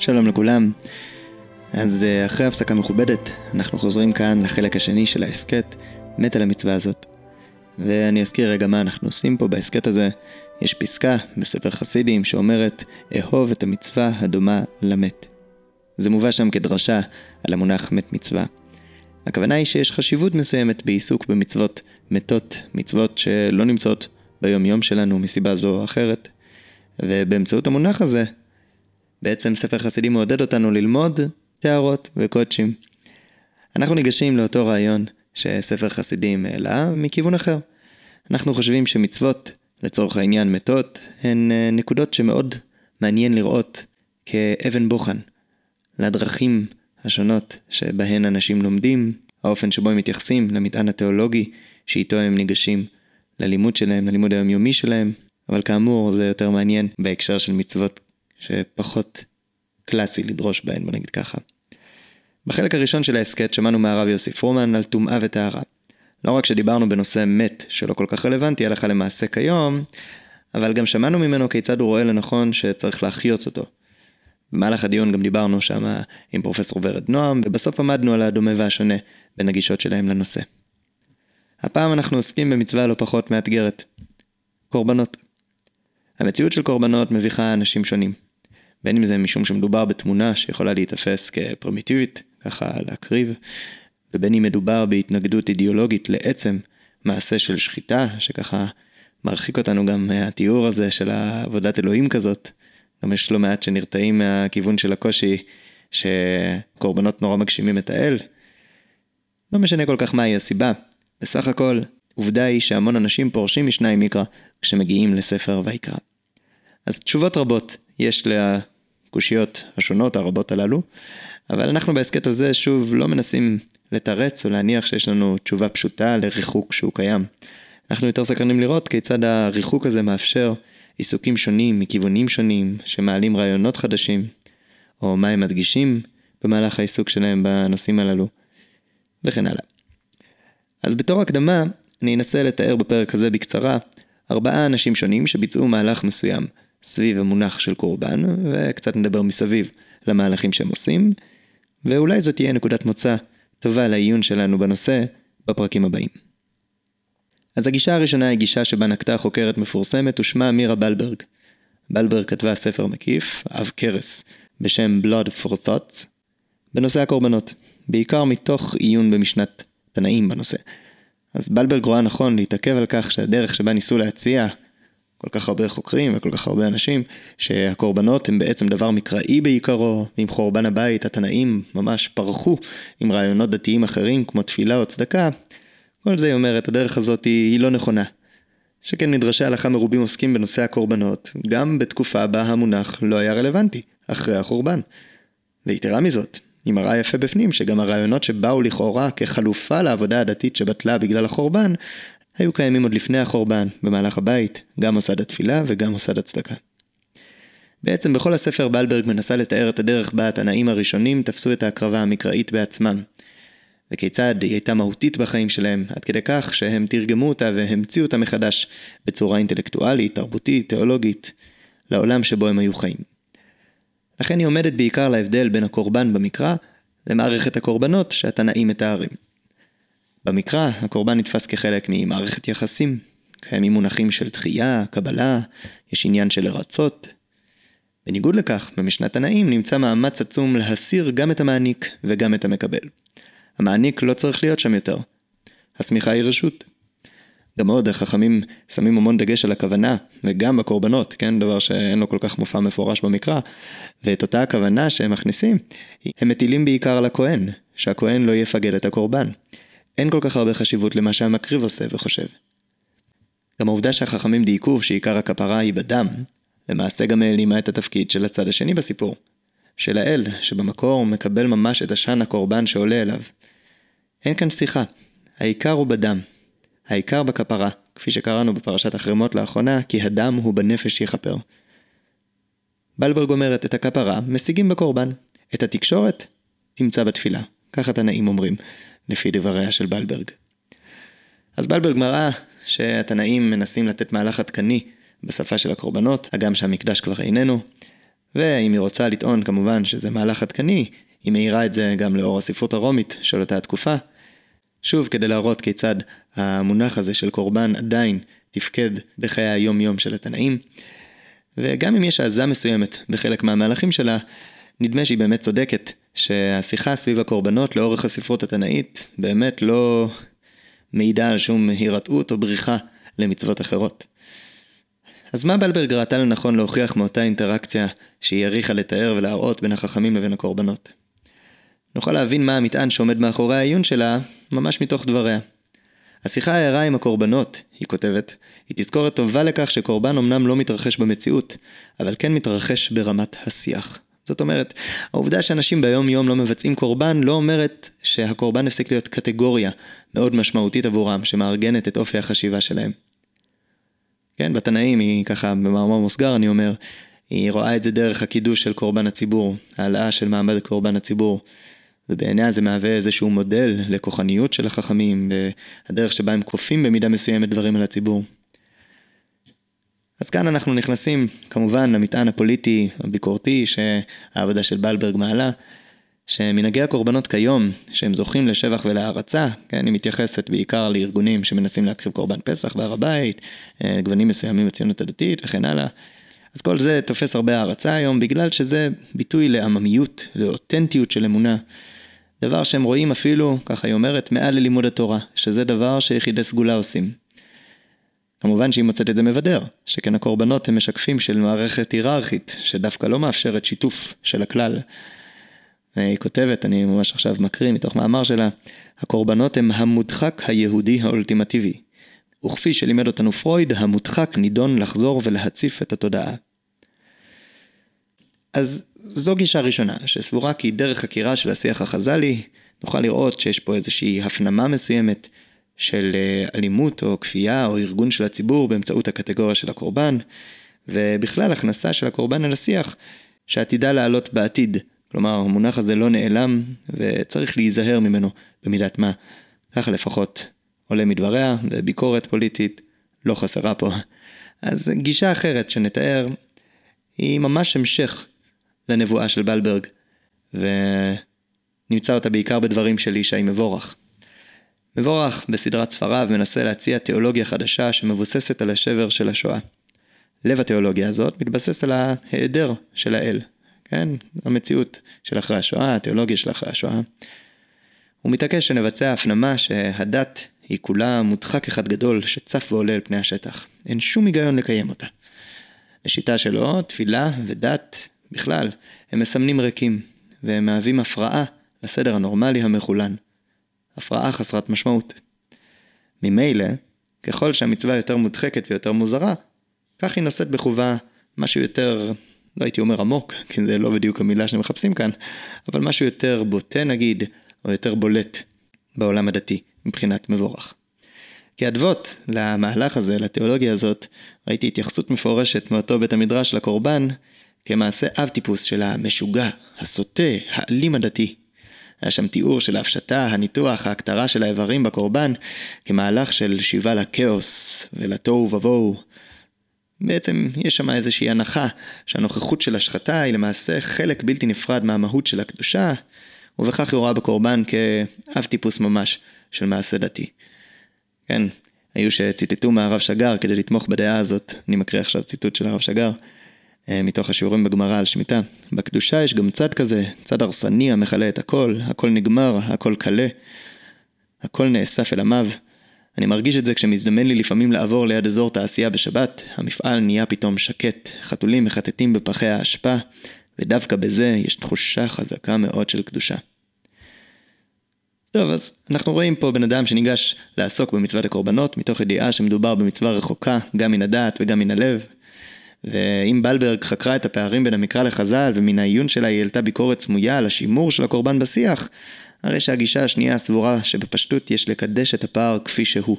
שלום לכולם. אז אה, אחרי הפסקה מכובדת, אנחנו חוזרים כאן לחלק השני של ההסכת, מת על המצווה הזאת. ואני אזכיר רגע מה אנחנו עושים פה בהסכת הזה. יש פסקה בספר חסידים שאומרת, אהוב את המצווה הדומה למת. זה מובא שם כדרשה על המונח מת מצווה. הכוונה היא שיש חשיבות מסוימת בעיסוק במצוות מתות, מצוות שלא נמצאות ביום יום שלנו מסיבה זו או אחרת. ובאמצעות המונח הזה, בעצם ספר חסידים מעודד אותנו ללמוד טהרות וקודשים. אנחנו ניגשים לאותו רעיון שספר חסידים העלה מכיוון אחר. אנחנו חושבים שמצוות, לצורך העניין מתות, הן אה, נקודות שמאוד מעניין לראות כאבן בוחן לדרכים השונות שבהן אנשים לומדים, האופן שבו הם מתייחסים למטען התיאולוגי שאיתו הם ניגשים ללימוד שלהם, ללימוד היומיומי שלהם, אבל כאמור זה יותר מעניין בהקשר של מצוות שפחות קלאסי לדרוש בהן, בוא נגיד ככה. בחלק הראשון של ההסכת שמענו מהרב יוסי פרומן על טומאה וטהרה. לא רק שדיברנו בנושא מת, שלא כל כך רלוונטי הלכה למעשה כיום, אבל גם שמענו ממנו כיצד הוא רואה לנכון שצריך להחיות אותו. במהלך הדיון גם דיברנו שם עם פרופסור ורד נועם, ובסוף עמדנו על הדומה והשונה בין הגישות שלהם לנושא. הפעם אנחנו עוסקים במצווה לא פחות מאתגרת. קורבנות. המציאות של קורבנות מביכה אנשים שונים. בין אם זה משום שמדובר בתמונה שיכולה להיתפס כפרימיטיבית, ככה להקריב, ובין אם מדובר בהתנגדות אידיאולוגית לעצם מעשה של שחיטה, שככה מרחיק אותנו גם מהתיאור הזה של עבודת אלוהים כזאת. גם יש לא מעט שנרתעים מהכיוון של הקושי שקורבנות נורא מגשימים את האל. לא משנה כל כך מהי הסיבה. בסך הכל, עובדה היא שהמון אנשים פורשים משניים מקרא כשמגיעים לספר ויקרא. אז תשובות רבות יש לקושיות השונות הרבות הללו, אבל אנחנו בהסכת הזה שוב לא מנסים לתרץ או להניח שיש לנו תשובה פשוטה לריחוק שהוא קיים. אנחנו יותר סקרנים לראות כיצד הריחוק הזה מאפשר עיסוקים שונים מכיוונים שונים שמעלים רעיונות חדשים, או מה הם מדגישים במהלך העיסוק שלהם בנושאים הללו, וכן הלאה. אז בתור הקדמה, אני אנסה לתאר בפרק הזה בקצרה ארבעה אנשים שונים שביצעו מהלך מסוים סביב המונח של קורבן, וקצת נדבר מסביב למהלכים שהם עושים, ואולי זאת תהיה נקודת מוצא טובה לעיון שלנו בנושא בפרקים הבאים. אז הגישה הראשונה היא גישה שבה נקטה חוקרת מפורסמת ושמה מירה בלברג. בלברג כתבה ספר מקיף, אב קרס, בשם Blood for Thoughts, בנושא הקורבנות, בעיקר מתוך עיון במשנת תנאים בנושא. אז בלברג רואה נכון להתעכב על כך שהדרך שבה ניסו להציע כל כך הרבה חוקרים וכל כך הרבה אנשים, שהקורבנות הם בעצם דבר מקראי בעיקרו, ועם חורבן הבית התנאים ממש פרחו עם רעיונות דתיים אחרים כמו תפילה או צדקה, כל זה היא אומרת, הדרך הזאת היא, היא לא נכונה. שכן מדרשי הלכה מרובים עוסקים בנושא הקורבנות, גם בתקופה בה המונח לא היה רלוונטי, אחרי החורבן. ויתרה מזאת, היא מראה יפה בפנים שגם הרעיונות שבאו לכאורה כחלופה לעבודה הדתית שבטלה בגלל החורבן, היו קיימים עוד לפני החורבן, במהלך הבית, גם מוסד התפילה וגם מוסד הצדקה. בעצם בכל הספר בלברג מנסה לתאר את הדרך בה התנאים הראשונים תפסו את ההקרבה המקראית בעצמם, וכיצד היא הייתה מהותית בחיים שלהם, עד כדי כך שהם תרגמו אותה והמציאו אותה מחדש בצורה אינטלקטואלית, תרבותית, תיאולוגית, לעולם שבו הם היו חיים. לכן היא עומדת בעיקר להבדל בין הקורבן במקרא למערכת הקורבנות שהתנאים מתארים. במקרא, הקורבן נתפס כחלק ממערכת יחסים. קיימים מונחים של תחייה, קבלה, יש עניין של לרצות. בניגוד לכך, במשנת תנאים נמצא מאמץ עצום להסיר גם את המעניק וגם את המקבל. המעניק לא צריך להיות שם יותר. השמיכה היא רשות. גם עוד החכמים שמים המון דגש על הכוונה, וגם בקורבנות, כן? דבר שאין לו כל כך מופע מפורש במקרא. ואת אותה הכוונה שהם מכניסים, הם מטילים בעיקר על הכהן, שהכהן לא יפגל את הקורבן. אין כל כך הרבה חשיבות למה שהמקריב עושה וחושב. גם העובדה שהחכמים דייקו שעיקר הכפרה היא בדם, למעשה גם העלימה את התפקיד של הצד השני בסיפור. של האל, שבמקור מקבל ממש את עשן הקורבן שעולה אליו. אין כאן שיחה, העיקר הוא בדם. העיקר בכפרה, כפי שקראנו בפרשת החרמות לאחרונה, כי הדם הוא בנפש יכפר. בלברג אומרת, את הכפרה משיגים בקורבן, את התקשורת תמצא בתפילה. כך התנאים אומרים, לפי דבריה של בלברג. אז בלברג מראה שהתנאים מנסים לתת מהלך עדכני בשפה של הקורבנות, הגם שהמקדש כבר איננו, ואם היא רוצה לטעון כמובן שזה מהלך עדכני, היא מאירה את זה גם לאור הספרות הרומית של אותה התקופה. שוב, כדי להראות כיצד המונח הזה של קורבן עדיין תפקד בחיי היום-יום של התנאים. וגם אם יש עזה מסוימת בחלק מהמהלכים שלה, נדמה שהיא באמת צודקת, שהשיחה סביב הקורבנות לאורך הספרות התנאית באמת לא מעידה על שום הירתעות או בריחה למצוות אחרות. אז מה בלברג ראתה לנכון להוכיח מאותה אינטראקציה שהיא העריכה לתאר ולהראות בין החכמים לבין הקורבנות? נוכל להבין מה המטען שעומד מאחורי העיון שלה, ממש מתוך דבריה. השיחה הערה עם הקורבנות, היא כותבת, היא תזכורת טובה לכך שקורבן אמנם לא מתרחש במציאות, אבל כן מתרחש ברמת השיח. זאת אומרת, העובדה שאנשים ביום יום לא מבצעים קורבן לא אומרת שהקורבן הפסיק להיות קטגוריה מאוד משמעותית עבורם, שמארגנת את אופי החשיבה שלהם. כן, בתנאים היא ככה, במאמר מוסגר אני אומר, היא רואה את זה דרך הקידוש של קורבן הציבור, העלאה של מעמד קורבן הציבור. ובעיניה זה מהווה איזשהו מודל לכוחניות של החכמים, והדרך שבה הם כופים במידה מסוימת דברים על הציבור. אז כאן אנחנו נכנסים כמובן למטען הפוליטי הביקורתי שהעבודה של בלברג מעלה, שמנהגי הקורבנות כיום, שהם זוכים לשבח ולהערצה, כן, היא מתייחסת בעיקר לארגונים שמנסים להקריב קורבן פסח בהר הבית, אה, גוונים מסוימים בציונות הדתית וכן הלאה. אז כל זה תופס הרבה הערצה היום, בגלל שזה ביטוי לעממיות, לאותנטיות של אמונה. דבר שהם רואים אפילו, ככה היא אומרת, מעל ללימוד התורה, שזה דבר שיחידי סגולה עושים. כמובן שהיא מוצאת את זה מבדר, שכן הקורבנות הם משקפים של מערכת היררכית, שדווקא לא מאפשרת שיתוף של הכלל. היא כותבת, אני ממש עכשיו מקריא מתוך מאמר שלה, הקורבנות הם המודחק היהודי האולטימטיבי. וכפי שלימד אותנו פרויד, המודחק נידון לחזור ולהציף את התודעה. אז זו גישה ראשונה, שסבורה כי דרך חקירה של השיח החז"לי, נוכל לראות שיש פה איזושהי הפנמה מסוימת של אה, אלימות או כפייה או ארגון של הציבור באמצעות הקטגוריה של הקורבן, ובכלל הכנסה של הקורבן אל השיח שעתידה לעלות בעתיד. כלומר, המונח הזה לא נעלם וצריך להיזהר ממנו במידת מה. ככה לפחות עולה מדבריה, וביקורת פוליטית לא חסרה פה. אז גישה אחרת שנתאר היא ממש המשך לנבואה של בלברג, ונמצא אותה בעיקר בדברים של ישי מבורך. מבורך בסדרת ספריו מנסה להציע תיאולוגיה חדשה שמבוססת על השבר של השואה. לב התיאולוגיה הזאת מתבסס על ההיעדר של האל, כן? המציאות של אחרי השואה, התיאולוגיה של אחרי השואה. הוא מתעקש שנבצע הפנמה שהדת היא כולה מודחק אחד גדול שצף ועולה על פני השטח. אין שום היגיון לקיים אותה. לשיטה שלו, תפילה ודת בכלל, הם מסמנים ריקים, והם מהווים הפרעה לסדר הנורמלי המחולן. הפרעה חסרת משמעות. ממילא, ככל שהמצווה יותר מודחקת ויותר מוזרה, כך היא נושאת בחובה משהו יותר, לא הייתי אומר עמוק, כי זה לא בדיוק המילה שמחפשים כאן, אבל משהו יותר בוטה נגיד, או יותר בולט בעולם הדתי, מבחינת מבורך. כאדוות למהלך הזה, לתיאולוגיה הזאת, ראיתי התייחסות מפורשת מאותו בית המדרש לקורבן, כמעשה אב טיפוס של המשוגע, הסוטה, האלים הדתי. היה שם תיאור של ההפשטה, הניתוח, ההקטרה של האיברים בקורבן, כמהלך של שיבה לכאוס ולתוהו ובוהו. בעצם יש שם איזושהי הנחה שהנוכחות של השחתה היא למעשה חלק בלתי נפרד מהמהות של הקדושה, ובכך היא רואה בקורבן כאב טיפוס ממש של מעשה דתי. כן, היו שציטטו מהרב שגר כדי לתמוך בדעה הזאת, אני מקריא עכשיו ציטוט של הרב שגר. אה, מתוך השיעורים בגמרא על שמיטה. בקדושה יש גם צד כזה, צד הרסני המכלה את הכל, הכל נגמר, הכל קלה, הכל נאסף אל עמיו. אני מרגיש את זה כשמזדמן לי לפעמים לעבור ליד אזור תעשייה בשבת, המפעל נהיה פתאום שקט, חתולים מחטטים בפחי האשפה, ודווקא בזה יש תחושה חזקה מאוד של קדושה. טוב, אז אנחנו רואים פה בן אדם שניגש לעסוק במצוות הקורבנות, מתוך ידיעה שמדובר במצווה רחוקה, גם מן הדעת וגם מן הלב, ואם בלברג חקרה את הפערים בין המקרא לחז"ל, ומן העיון שלה היא העלתה ביקורת סמויה על השימור של הקורבן בשיח, הרי שהגישה השנייה סבורה שבפשטות יש לקדש את הפער כפי שהוא.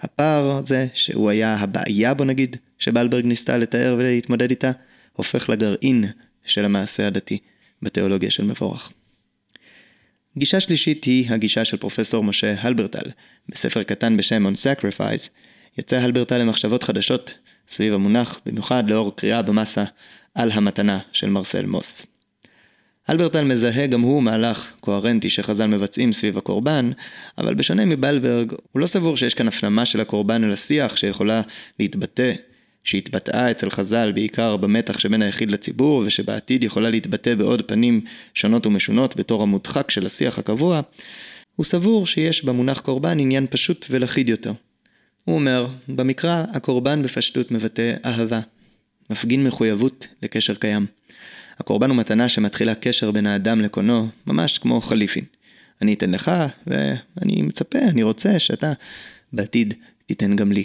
הפער הזה, שהוא היה הבעיה בו נגיד, שבלברג ניסתה לתאר ולהתמודד איתה, הופך לגרעין של המעשה הדתי בתיאולוגיה של מבורך. גישה שלישית היא הגישה של פרופסור משה הלברטל. בספר קטן בשם On Sacrifice, יצא הלברטל למחשבות חדשות סביב המונח, במיוחד לאור קריאה במסה על המתנה של מרסל מוס. אלברטל מזהה גם הוא מהלך קוהרנטי שחז"ל מבצעים סביב הקורבן, אבל בשונה מבלברג, הוא לא סבור שיש כאן הפנמה של הקורבן אל השיח שיכולה להתבטא, שהתבטאה אצל חז"ל בעיקר במתח שבין היחיד לציבור, ושבעתיד יכולה להתבטא בעוד פנים שונות ומשונות בתור המודחק של השיח הקבוע, הוא סבור שיש במונח קורבן עניין פשוט ולחיד יותר. הוא אומר, במקרא הקורבן בפשטות מבטא אהבה, מפגין מחויבות לקשר קיים. הקורבן הוא מתנה שמתחילה קשר בין האדם לקונו, ממש כמו חליפין. אני אתן לך, ואני מצפה, אני רוצה שאתה בעתיד תיתן גם לי.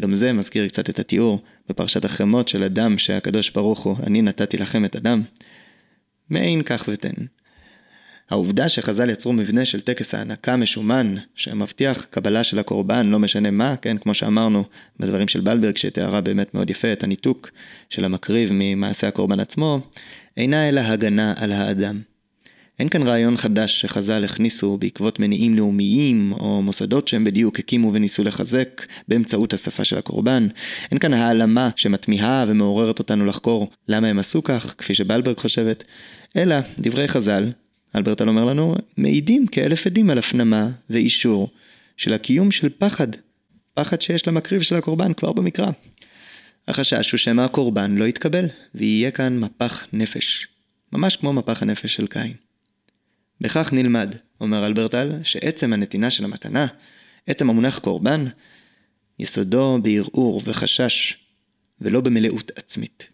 גם זה מזכיר קצת את התיאור בפרשת החמות של אדם שהקדוש ברוך הוא, אני נתתי לכם את אדם. מעין כך ותן. העובדה שחז"ל יצרו מבנה של טקס הענקה משומן, שמבטיח קבלה של הקורבן, לא משנה מה, כן, כמו שאמרנו בדברים של בלברג, שתיארה באמת מאוד יפה את הניתוק של המקריב ממעשה הקורבן עצמו, אינה אלא הגנה על האדם. אין כאן רעיון חדש שחז"ל הכניסו בעקבות מניעים לאומיים, או מוסדות שהם בדיוק הקימו וניסו לחזק באמצעות השפה של הקורבן. אין כאן העלמה שמתמיהה ומעוררת אותנו לחקור למה הם עשו כך, כפי שבלברג חושבת, אלא דברי חז"ל, אלברטל אומר לנו, מעידים כאלף עדים על הפנמה ואישור של הקיום של פחד, פחד שיש למקריב של הקורבן כבר במקרא. החשש הוא שמא הקורבן לא יתקבל, ויהיה כאן מפח נפש, ממש כמו מפח הנפש של קין. בכך נלמד, אומר אלברטל, שעצם הנתינה של המתנה, עצם המונח קורבן, יסודו בערעור וחשש, ולא במלאות עצמית.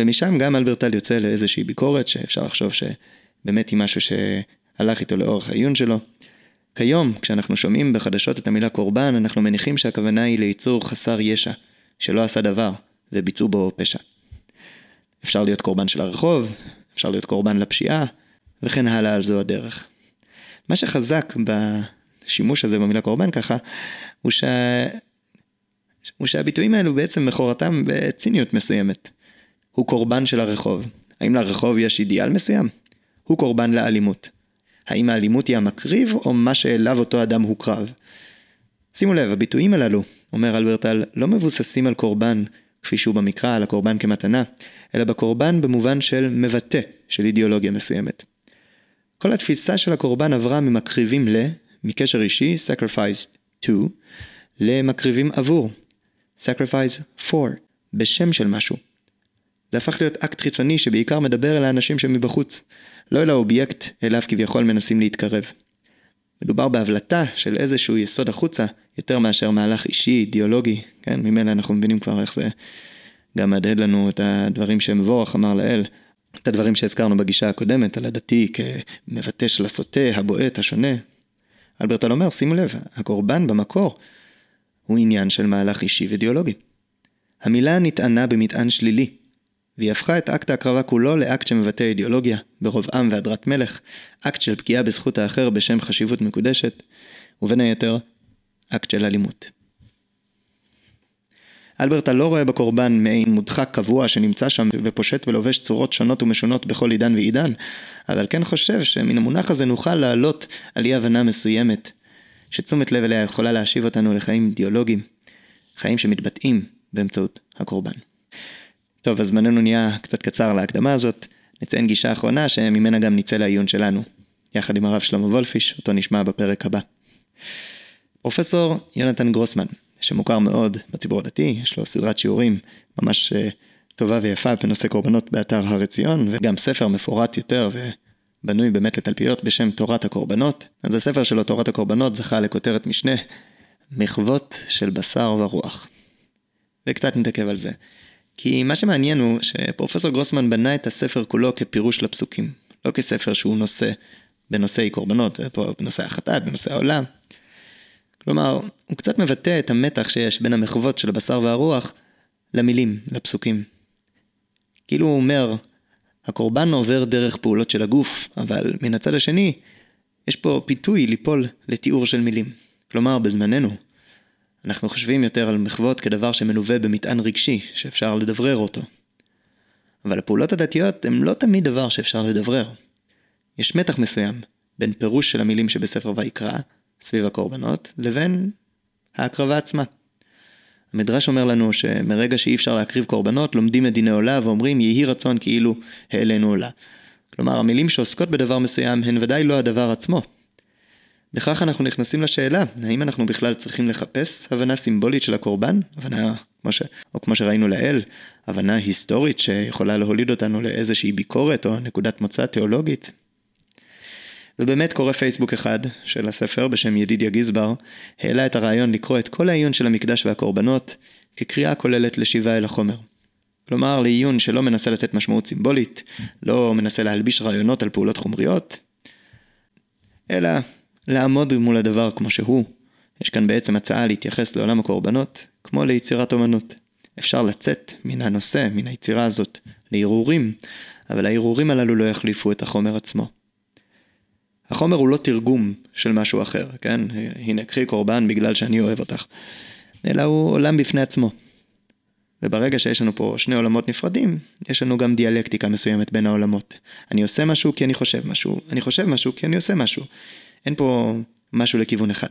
ומשם גם אלברטל יוצא לאיזושהי ביקורת, שאפשר לחשוב שבאמת היא משהו שהלך איתו לאורך העיון שלו. כיום, כשאנחנו שומעים בחדשות את המילה קורבן, אנחנו מניחים שהכוונה היא ליצור חסר ישע, שלא עשה דבר, וביצעו בו פשע. אפשר להיות קורבן של הרחוב, אפשר להיות קורבן לפשיעה, וכן הלאה על זו הדרך. מה שחזק בשימוש הזה במילה קורבן ככה, הוא, שה... הוא שהביטויים האלו בעצם מכורתם בציניות מסוימת. הוא קורבן של הרחוב. האם לרחוב יש אידיאל מסוים? הוא קורבן לאלימות. האם האלימות היא המקריב, או מה שאליו אותו אדם הוקרב? שימו לב, הביטויים הללו, אומר אלברטל, לא מבוססים על קורבן, כפי שהוא במקרא, על הקורבן כמתנה, אלא בקורבן במובן של מבטא של אידיאולוגיה מסוימת. כל התפיסה של הקורבן עברה ממקריבים ל, מקשר אישי, sacrifice to, למקריבים עבור, sacrifice for, בשם של משהו. זה הפך להיות אקט חיצוני שבעיקר מדבר אל האנשים שמבחוץ, לא אל האובייקט אליו כביכול מנסים להתקרב. מדובר בהבלטה של איזשהו יסוד החוצה, יותר מאשר מהלך אישי, אידיאולוגי, כן? ממילא אנחנו מבינים כבר איך זה גם מהדהד לנו את הדברים שמבורך אמר לאל, את הדברים שהזכרנו בגישה הקודמת, על הדתי כמבטא של הסוטה, הבועט, השונה. הלברטל אומר, שימו לב, הקורבן במקור הוא עניין של מהלך אישי ואידיאולוגי. המילה נטענה במטען שלילי, והיא הפכה את אקט ההקרבה כולו לאקט שמבטא אידיאולוגיה, ברוב עם והדרת מלך, אקט של פגיעה בזכות האחר בשם חשיבות מקודשת, ובין היתר, אקט של אלימות. הלברטל לא רואה בקורבן מעין מודחק קבוע שנמצא שם ופושט ולובש צורות שונות ומשונות בכל עידן ועידן, אבל כן חושב שמן המונח הזה נוכל לעלות על אי הבנה מסוימת, שתשומת לב אליה יכולה להשיב אותנו לחיים אידיאולוגיים, חיים שמתבטאים באמצעות הקורבן. טוב, אז זמננו נהיה קצת קצר להקדמה הזאת. נציין גישה אחרונה שממנה גם נצא לעיון שלנו, יחד עם הרב שלמה וולפיש, אותו נשמע בפרק הבא. פרופסור יונתן גרוסמן, שמוכר מאוד בציבור הדתי, יש לו סדרת שיעורים ממש אה, טובה ויפה בנושא קורבנות באתר הר עציון, וגם ספר מפורט יותר ובנוי באמת לתלפיות בשם תורת הקורבנות. אז הספר שלו, תורת הקורבנות, זכה לכותרת משנה, מחוות של בשר ורוח. וקצת נתעכב על זה. כי מה שמעניין הוא שפרופסור גרוסמן בנה את הספר כולו כפירוש לפסוקים, לא כספר שהוא נושא בנושאי קורבנות, בנושא החטאת, בנושא העולם. כלומר, הוא קצת מבטא את המתח שיש בין המחוות של הבשר והרוח למילים, לפסוקים. כאילו הוא אומר, הקורבן עובר דרך פעולות של הגוף, אבל מן הצד השני, יש פה פיתוי ליפול לתיאור של מילים. כלומר, בזמננו, אנחנו חושבים יותר על מחוות כדבר שמלווה במטען רגשי, שאפשר לדברר אותו. אבל הפעולות הדתיות הן לא תמיד דבר שאפשר לדברר. יש מתח מסוים בין פירוש של המילים שבספר ויקרא, סביב הקורבנות, לבין ההקרבה עצמה. המדרש אומר לנו שמרגע שאי אפשר להקריב קורבנות, לומדים את דיני עולה ואומרים יהי רצון כאילו העלינו עולה. כלומר, המילים שעוסקות בדבר מסוים הן ודאי לא הדבר עצמו. בכך אנחנו נכנסים לשאלה, האם אנחנו בכלל צריכים לחפש הבנה סימבולית של הקורבן? הבנה, כמו ש... או כמו שראינו לעיל, הבנה היסטורית שיכולה להוליד אותנו לאיזושהי ביקורת או נקודת מוצא תיאולוגית? ובאמת קורא פייסבוק אחד של הספר בשם ידידיה גיזבר, העלה את הרעיון לקרוא את כל העיון של המקדש והקורבנות כקריאה כוללת לשיבה אל החומר. כלומר, לעיון שלא מנסה לתת משמעות סימבולית, לא מנסה להלביש רעיונות על פעולות חומריות, אלא לעמוד מול הדבר כמו שהוא. יש כאן בעצם הצעה להתייחס לעולם הקורבנות כמו ליצירת אומנות. אפשר לצאת מן הנושא, מן היצירה הזאת, להרהורים, אבל ההרהורים הללו לא יחליפו את החומר עצמו. החומר הוא לא תרגום של משהו אחר, כן? הנה, קחי קורבן בגלל שאני אוהב אותך. אלא הוא עולם בפני עצמו. וברגע שיש לנו פה שני עולמות נפרדים, יש לנו גם דיאלקטיקה מסוימת בין העולמות. אני עושה משהו כי אני חושב משהו, אני חושב משהו כי אני עושה משהו. אין פה משהו לכיוון אחד.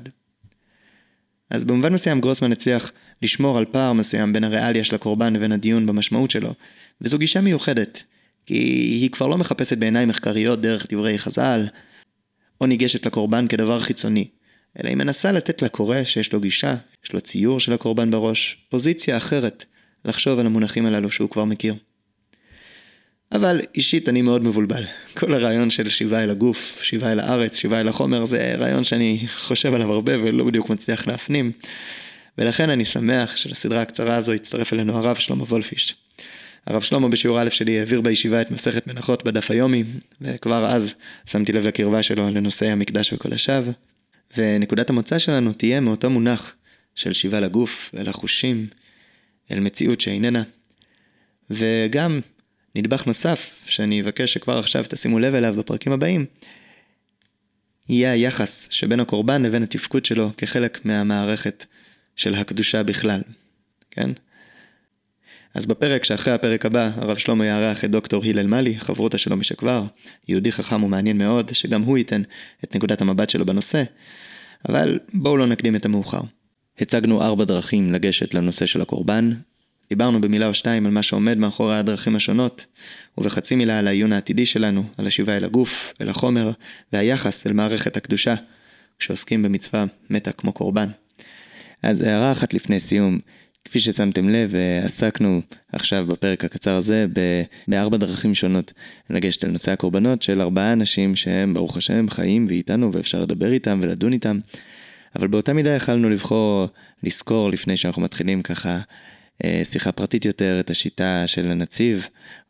אז במובן מסוים גרוסמן הצליח לשמור על פער מסוים בין הריאליה של הקורבן לבין הדיון במשמעות שלו, וזו גישה מיוחדת, כי היא כבר לא מחפשת בעיניים מחקריות דרך דברי חז"ל, או ניגשת לקורבן כדבר חיצוני, אלא היא מנסה לתת לקורא שיש לו גישה, יש לו ציור של הקורבן בראש, פוזיציה אחרת, לחשוב על המונחים הללו שהוא כבר מכיר. אבל אישית אני מאוד מבולבל. כל הרעיון של שיבה אל הגוף, שיבה אל הארץ, שיבה אל החומר, זה רעיון שאני חושב עליו הרבה ולא בדיוק מצליח להפנים. ולכן אני שמח שלסדרה הקצרה הזו הצטרף אלינו הרב שלמה וולפיש. הרב שלמה בשיעור א' שלי העביר בישיבה את מסכת מנחות בדף היומי, וכבר אז שמתי לב לקרבה שלו לנושא המקדש השווא. ונקודת המוצא שלנו תהיה מאותו מונח של שיבה לגוף, אל החושים, אל מציאות שאיננה. וגם נדבך נוסף, שאני אבקש שכבר עכשיו תשימו לב אליו בפרקים הבאים, יהיה היחס שבין הקורבן לבין התפקוד שלו כחלק מהמערכת של הקדושה בכלל, כן? אז בפרק שאחרי הפרק הבא, הרב שלמה יארח את דוקטור הלל מאלי, חברותה שלו משכבר, יהודי חכם ומעניין מאוד, שגם הוא ייתן את נקודת המבט שלו בנושא, אבל בואו לא נקדים את המאוחר. הצגנו ארבע דרכים לגשת לנושא של הקורבן, דיברנו במילה או שתיים על מה שעומד מאחורי הדרכים השונות, ובחצי מילה על העיון העתידי שלנו, על השיבה אל הגוף, אל החומר, והיחס אל מערכת הקדושה, כשעוסקים במצווה מתה כמו קורבן. אז הערה אחת לפני סיום, כפי ששמתם לב, עסקנו עכשיו בפרק הקצר הזה בארבע דרכים שונות לגשת אל נושא הקורבנות של ארבעה אנשים שהם, ברוך השם, חיים ואיתנו ואפשר לדבר איתם ולדון איתם. אבל באותה מידה יכלנו לבחור לזכור לפני שאנחנו מתחילים ככה אה, שיחה פרטית יותר את השיטה של הנציב,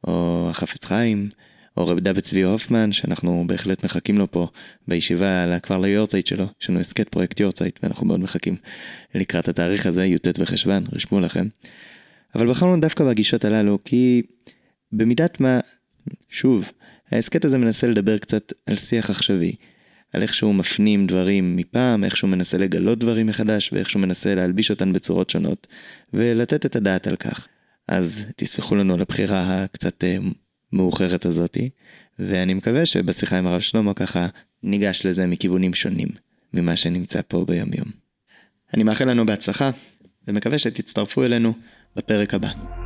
או החפץ חיים, או רב דוד צבי הופמן, שאנחנו בהחלט מחכים לו פה בישיבה כבר ליורצייט שלו, יש לנו הסכת פרויקט יורצייט, ואנחנו מאוד מחכים לקראת התאריך הזה, י"ט בחשוון, רשמו לכם. אבל בחרנו דווקא בגישות הללו, כי במידת מה, שוב, ההסכת הזה מנסה לדבר קצת על שיח עכשווי. על איך שהוא מפנים דברים מפעם, איך שהוא מנסה לגלות דברים מחדש, ואיך שהוא מנסה להלביש אותן בצורות שונות, ולתת את הדעת על כך. אז תסלחו לנו על הבחירה הקצת אה, מאוחרת הזאתי, ואני מקווה שבשיחה עם הרב שלמה ככה ניגש לזה מכיוונים שונים ממה שנמצא פה ביום יום. אני מאחל לנו בהצלחה, ומקווה שתצטרפו אלינו בפרק הבא.